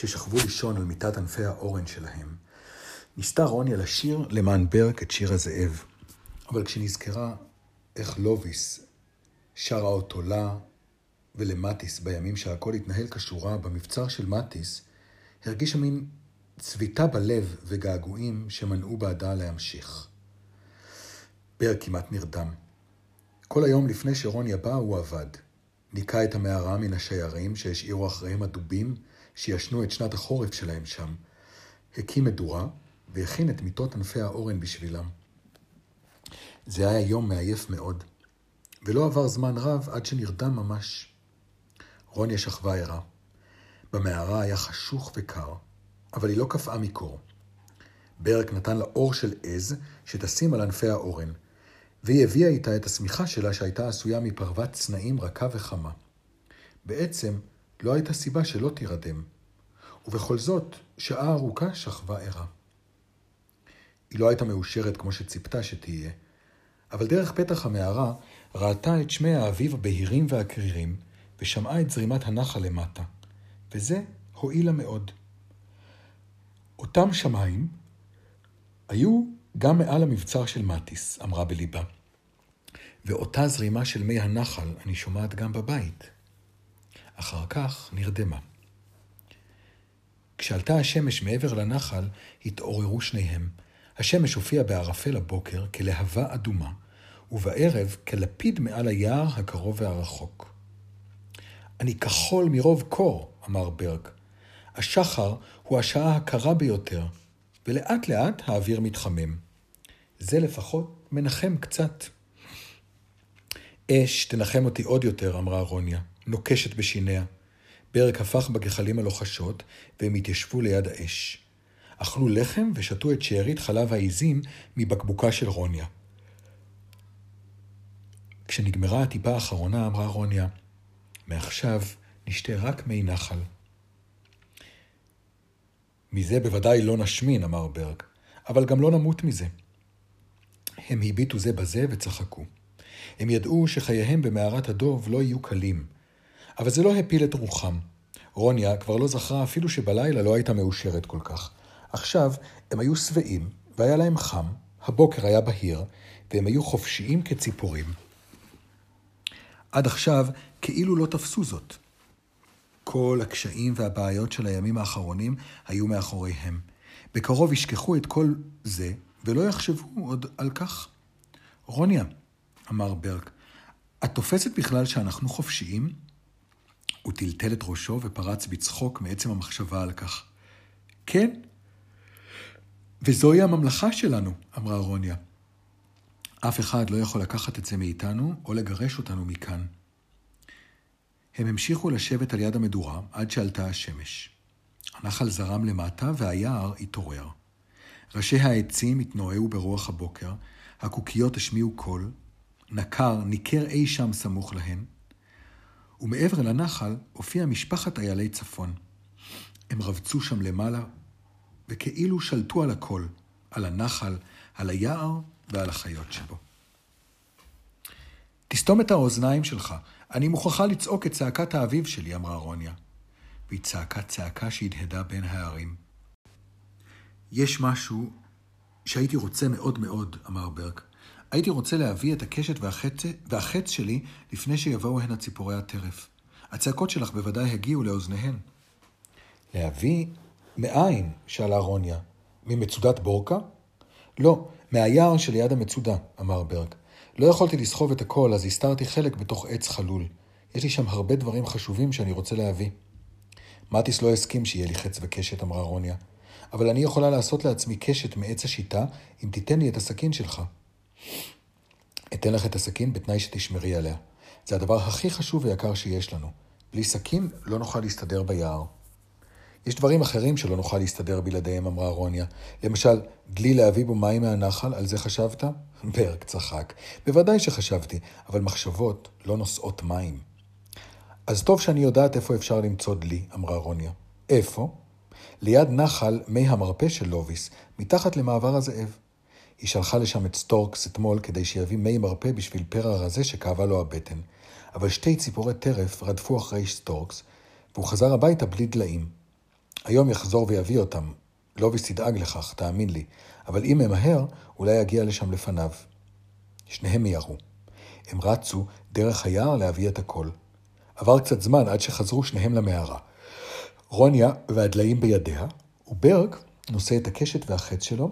כששכבו לישון על מיטת ענפי האורן שלהם, ניסתה רוניה לשיר למען ברק את שיר הזאב. אבל כשנזכרה איך לוביס שרה אותו לה ולמטיס בימים שהכל התנהל כשורה במבצר של מטיס, הרגישה מין צביטה בלב וגעגועים שמנעו בעדה להמשיך. בר כמעט נרדם. כל היום לפני שרוניה באה הוא עבד. ניקה את המערה מן השיירים שהשאירו אחריהם הדובים שישנו את שנת החורף שלהם שם. הקים מדורה והכין את מיטות ענפי האורן בשבילם. זה היה יום מעייף מאוד, ולא עבר זמן רב עד שנרדם ממש. רוניה שכבה ערה. במערה היה חשוך וקר, אבל היא לא קפאה מקור. ברק נתן לה אור של עז שתשים על ענפי האורן, והיא הביאה איתה את השמיכה שלה שהייתה עשויה מפרוות צנעים רכה וחמה. בעצם לא הייתה סיבה שלא תירדם, ובכל זאת שעה ארוכה שכבה ערה. היא לא הייתה מאושרת כמו שציפתה שתהיה, אבל דרך פתח המערה ראתה את שמי האביב הבהירים והקרירים, ושמעה את זרימת הנחל למטה, וזה הועיל לה מאוד. אותם שמיים היו גם מעל המבצר של מטיס, אמרה בליבה. ואותה זרימה של מי הנחל אני שומעת גם בבית. אחר כך נרדמה. כשעלתה השמש מעבר לנחל, התעוררו שניהם. השמש הופיעה בערפל הבוקר כלהבה אדומה, ובערב כלפיד מעל היער הקרוב והרחוק. אני כחול מרוב קור, אמר ברג. השחר הוא השעה הקרה ביותר, ולאט לאט האוויר מתחמם. זה לפחות מנחם קצת. אש תנחם אותי עוד יותר, אמרה רוניה, נוקשת בשיניה. ברק הפך בגחלים הלוחשות, והם התיישבו ליד האש. אכלו לחם ושתו את שארית חלב העיזים מבקבוקה של רוניה. כשנגמרה הטיפה האחרונה, אמרה רוניה, מעכשיו נשתה רק מי נחל. מזה בוודאי לא נשמין, אמר ברג, אבל גם לא נמות מזה. הם הביטו זה בזה וצחקו. הם ידעו שחייהם במערת הדוב לא יהיו קלים, אבל זה לא הפיל את רוחם. רוניה כבר לא זכרה אפילו שבלילה לא הייתה מאושרת כל כך. עכשיו הם היו שבעים, והיה להם חם, הבוקר היה בהיר, והם היו חופשיים כציפורים. עד עכשיו כאילו לא תפסו זאת. כל הקשיים והבעיות של הימים האחרונים היו מאחוריהם. בקרוב ישכחו את כל זה, ולא יחשבו עוד על כך. רוניה, אמר ברק, את תופסת בכלל שאנחנו חופשיים? הוא טלטל את ראשו ופרץ בצחוק מעצם המחשבה על כך. כן, וזוהי הממלכה שלנו, אמרה רוניה. אף אחד לא יכול לקחת את זה מאיתנו או לגרש אותנו מכאן. הם המשיכו לשבת על יד המדורה עד שעלתה השמש. הנחל זרם למטה והיער התעורר. ראשי העצים התנועעו ברוח הבוקר, הקוקיות השמיעו קול, נקר ניכר אי שם סמוך להן, ומעבר לנחל הופיעה משפחת איילי צפון. הם רבצו שם למעלה, וכאילו שלטו על הכל, על הנחל, על היער ועל החיות שבו. תסתום את האוזניים שלך, אני מוכרחה לצעוק את צעקת האביב שלי, אמרה רוניה. והיא צעקה צעקה שהדהדה בין הערים. יש משהו שהייתי רוצה מאוד מאוד, אמר ברק. הייתי רוצה להביא את הקשת והחץ, והחץ שלי לפני שיבואו הנה ציפורי הטרף. הצעקות שלך בוודאי הגיעו לאוזניהן. להביא? מאין? שאלה רוניה. ממצודת בורקה? לא, מהיער שליד המצודה, אמר ברק. לא יכולתי לסחוב את הכל, אז הסתרתי חלק בתוך עץ חלול. יש לי שם הרבה דברים חשובים שאני רוצה להביא. מטיס לא הסכים שיהיה לי חץ וקשת, אמרה רוניה. אבל אני יכולה לעשות לעצמי קשת מעץ השיטה, אם תיתן לי את הסכין שלך. אתן לך את הסכין בתנאי שתשמרי עליה. זה הדבר הכי חשוב ויקר שיש לנו. בלי סכין לא נוכל להסתדר ביער. יש דברים אחרים שלא נוכל להסתדר בלעדיהם, אמרה רוניה. למשל, דלי להביא בו מים מהנחל, על זה חשבת? ברק צחק. בוודאי שחשבתי, אבל מחשבות לא נושאות מים. אז טוב שאני יודעת איפה אפשר למצוא דלי, אמרה רוניה. איפה? ליד נחל מי המרפא של לוביס, מתחת למעבר הזאב. היא שלחה לשם את סטורקס אתמול כדי שיביא מי מרפא בשביל פרע רזה שכאבה לו הבטן. אבל שתי ציפורי טרף רדפו אחרי סטורקס, והוא חזר הביתה בלי דליים. היום יחזור ויביא אותם. לוביס ידאג לכך, תאמין לי. אבל אם נמהר, אולי יגיע לשם לפניו. שניהם מיהרו. הם רצו דרך היער להביא את הכל. עבר קצת זמן עד שחזרו שניהם למערה. רוניה והדליים בידיה, וברק נושא את הקשת והחץ שלו,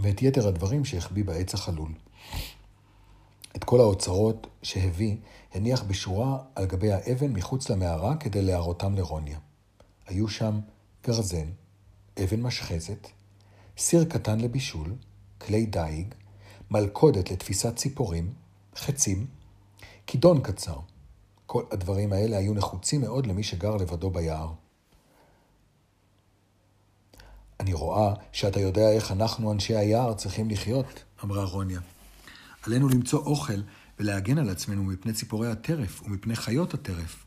ואת יתר הדברים שהחביא בעץ החלול. את כל האוצרות שהביא הניח בשורה על גבי האבן מחוץ למערה כדי להראותם לרוניה. היו שם גרזן, אבן משחזת, סיר קטן לבישול, כלי דיג, מלכודת לתפיסת ציפורים, חצים, כידון קצר. כל הדברים האלה היו נחוצים מאוד למי שגר לבדו ביער. אני רואה שאתה יודע איך אנחנו, אנשי היער, צריכים לחיות, אמרה רוניה. עלינו למצוא אוכל ולהגן על עצמנו מפני ציפורי הטרף ומפני חיות הטרף.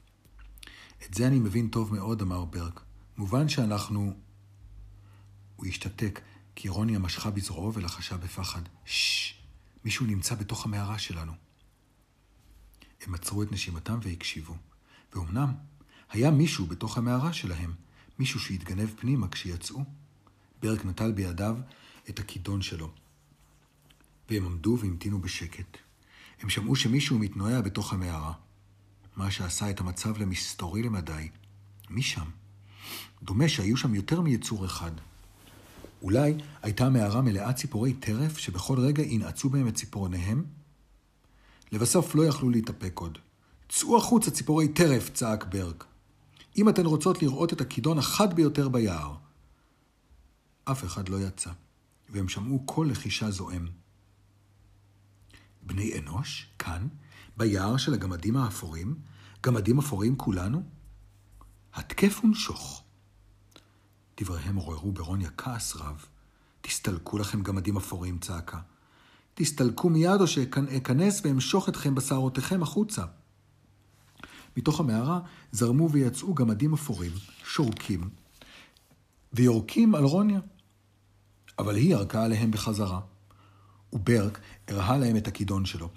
את זה אני מבין טוב מאוד, אמר ברק. מובן שאנחנו... הוא השתתק, כי רוניה משכה בזרועו ולחשה בפחד. ששש, מישהו נמצא בתוך המערה שלנו. הם עצרו את נשימתם והקשיבו. ואומנם, היה מישהו בתוך המערה שלהם, מישהו שהתגנב פנימה כשיצאו. ברק נטל בידיו את הכידון שלו. והם עמדו והמתינו בשקט. הם שמעו שמישהו מתנועע בתוך המערה. מה שעשה את המצב למסתורי למדי. מי שם? דומה שהיו שם יותר מיצור אחד. אולי הייתה המערה מלאה ציפורי טרף שבכל רגע ינעצו בהם את ציפורניהם? לבסוף לא יכלו להתאפק עוד. צאו החוצה ציפורי טרף, צעק ברק. אם אתן רוצות לראות את הכידון החד ביותר ביער. אף אחד לא יצא, והם שמעו קול לחישה זועם. בני אנוש, כאן, ביער של הגמדים האפורים, גמדים אפורים כולנו? התקף ונשוך. דבריהם עוררו ברוניה כעס רב. תסתלקו לכם גמדים אפורים, צעקה. תסתלקו מיד או שאכנס ואמשוך אתכם בשערותיכם החוצה. מתוך המערה זרמו ויצאו גמדים אפורים, שורקים, ויורקים על רוניה. אבל היא ירקה עליהם בחזרה. וברק הראה להם את הכידון שלו.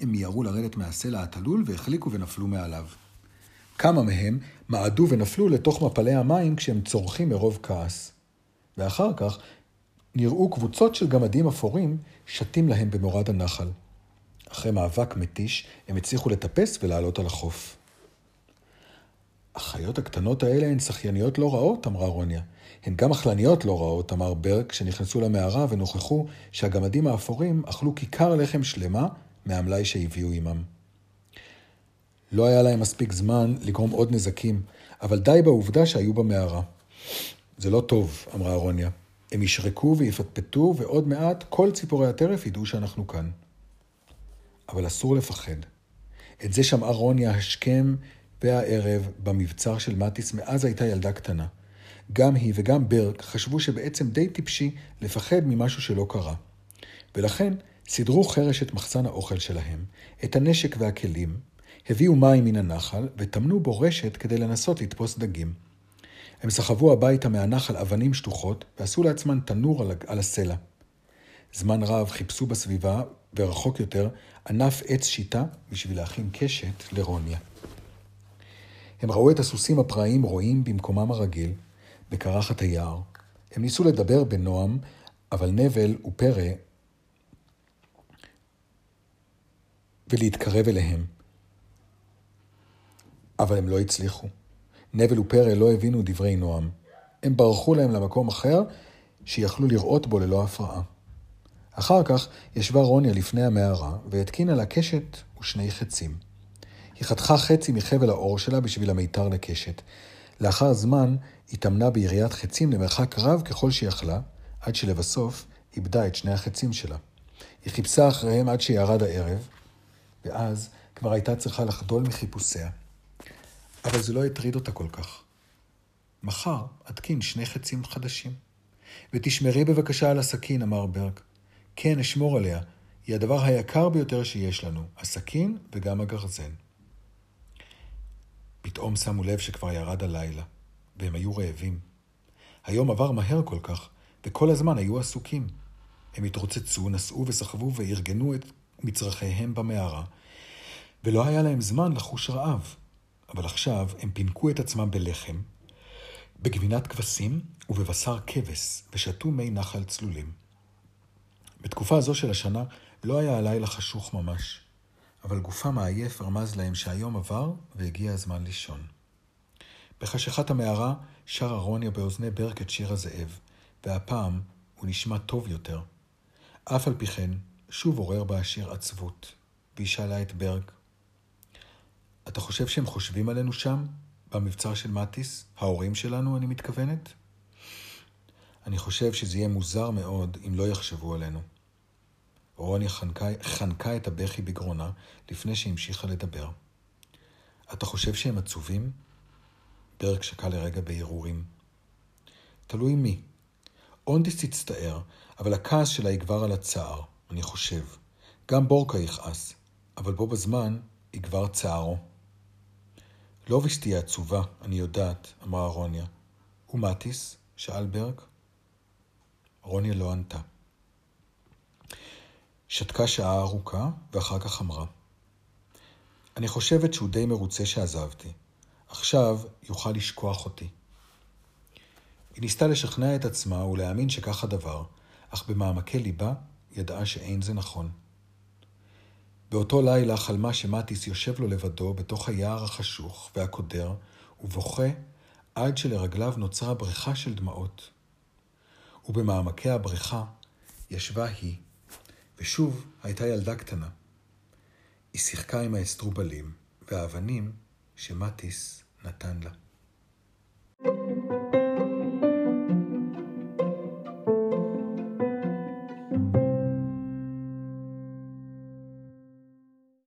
הם מיהרו לרדת מהסלע התלול והחליקו ונפלו מעליו. כמה מהם מעדו ונפלו לתוך מפלי המים כשהם צורכים מרוב כעס. ואחר כך נראו קבוצות של גמדים אפורים שתים להם במורד הנחל. אחרי מאבק מתיש, הם הצליחו לטפס ולעלות על החוף. החיות הקטנות האלה הן שחייניות לא רעות, אמרה רוניה. הן גם אכלניות לא רעות, אמר ברק, כשנכנסו למערה ונוכחו שהגמדים האפורים אכלו כיכר לחם שלמה מהמלאי שהביאו עמם. לא היה להם מספיק זמן לגרום עוד נזקים, אבל די בעובדה שהיו במערה. זה לא טוב, אמרה רוניה. הם ישרקו ויפטפטו, ועוד מעט כל ציפורי הטרף ידעו שאנחנו כאן. אבל אסור לפחד. את זה שמעה רוניה השכם והערב במבצר של מטיס מאז הייתה ילדה קטנה. גם היא וגם ברק חשבו שבעצם די טיפשי לפחד ממשהו שלא קרה. ולכן סידרו חרש את מחסן האוכל שלהם, את הנשק והכלים, הביאו מים מן הנחל וטמנו בו רשת כדי לנסות לתפוס דגים. הם סחבו הביתה מהנחל אבנים שטוחות ועשו לעצמם תנור על הסלע. זמן רב חיפשו בסביבה, ורחוק יותר, ענף עץ שיטה בשביל להכין קשת לרוניה. הם ראו את הסוסים הפראיים רועים במקומם הרגיל, בקרחת היער. הם ניסו לדבר בנועם, אבל נבל ופרא ולהתקרב אליהם. אבל הם לא הצליחו. נבל ופרא לא הבינו דברי נועם. הם ברחו להם למקום אחר, שיכלו לראות בו ללא הפרעה. אחר כך ישבה רוניה לפני המערה, והתקינה לה קשת ושני חצים. היא חתכה חצי מחבל האור שלה בשביל המיתר לקשת. לאחר זמן היא טמנה ביריית חצים למרחק רב ככל שיכלה, עד שלבסוף איבדה את שני החצים שלה. היא חיפשה אחריהם עד שירד הערב, ואז כבר הייתה צריכה לחדול מחיפושיה. אבל זה לא הטריד אותה כל כך. מחר אתקין שני חצים חדשים. ותשמרי בבקשה על הסכין, אמר ברק. כן, אשמור עליה. היא הדבר היקר ביותר שיש לנו, הסכין וגם הגרזן. פתאום שמו לב שכבר ירד הלילה, והם היו רעבים. היום עבר מהר כל כך, וכל הזמן היו עסוקים. הם התרוצצו, נסעו וסחבו וארגנו את מצרכיהם במערה, ולא היה להם זמן לחוש רעב. אבל עכשיו הם פינקו את עצמם בלחם, בגבינת כבשים ובבשר כבש, ושתו מי נחל צלולים. בתקופה זו של השנה לא היה הלילה חשוך ממש, אבל גופם העייף רמז להם שהיום עבר והגיע הזמן לישון. בחשכת המערה שר ארוניה באוזני ברק את שיר הזאב, והפעם הוא נשמע טוב יותר. אף על פי כן, שוב עורר בה השיר עצבות, והיא שאלה את ברק, אתה חושב שהם חושבים עלינו שם, במבצר של מטיס? ההורים שלנו, אני מתכוונת? אני חושב שזה יהיה מוזר מאוד אם לא יחשבו עלינו. רוניה חנקה, חנקה את הבכי בגרונה לפני שהמשיכה לדבר. אתה חושב שהם עצובים? ברק שקע לרגע בהרהורים. תלוי מי. אונדיס תצטער, אבל הכעס שלה יגבר על הצער, אני חושב. גם בורקה יכעס, אבל בו בזמן יגבר צערו. לוביס תהיה עצובה, אני יודעת, אמרה רוניה. ומטיס? שאל ברק. רוניה לא ענתה. שתקה שעה ארוכה, ואחר כך אמרה. אני חושבת שהוא די מרוצה שעזבתי. עכשיו יוכל לשכוח אותי. היא ניסתה לשכנע את עצמה ולהאמין שכך הדבר, אך במעמקי ליבה ידעה שאין זה נכון. באותו לילה חלמה שמטיס יושב לו לבדו בתוך היער החשוך והקודר, ובוכה עד שלרגליו נוצרה בריכה של דמעות. ובמעמקי הבריכה ישבה היא, ושוב הייתה ילדה קטנה. היא שיחקה עם האסטרובלים והאבנים שמטיס נתן לה.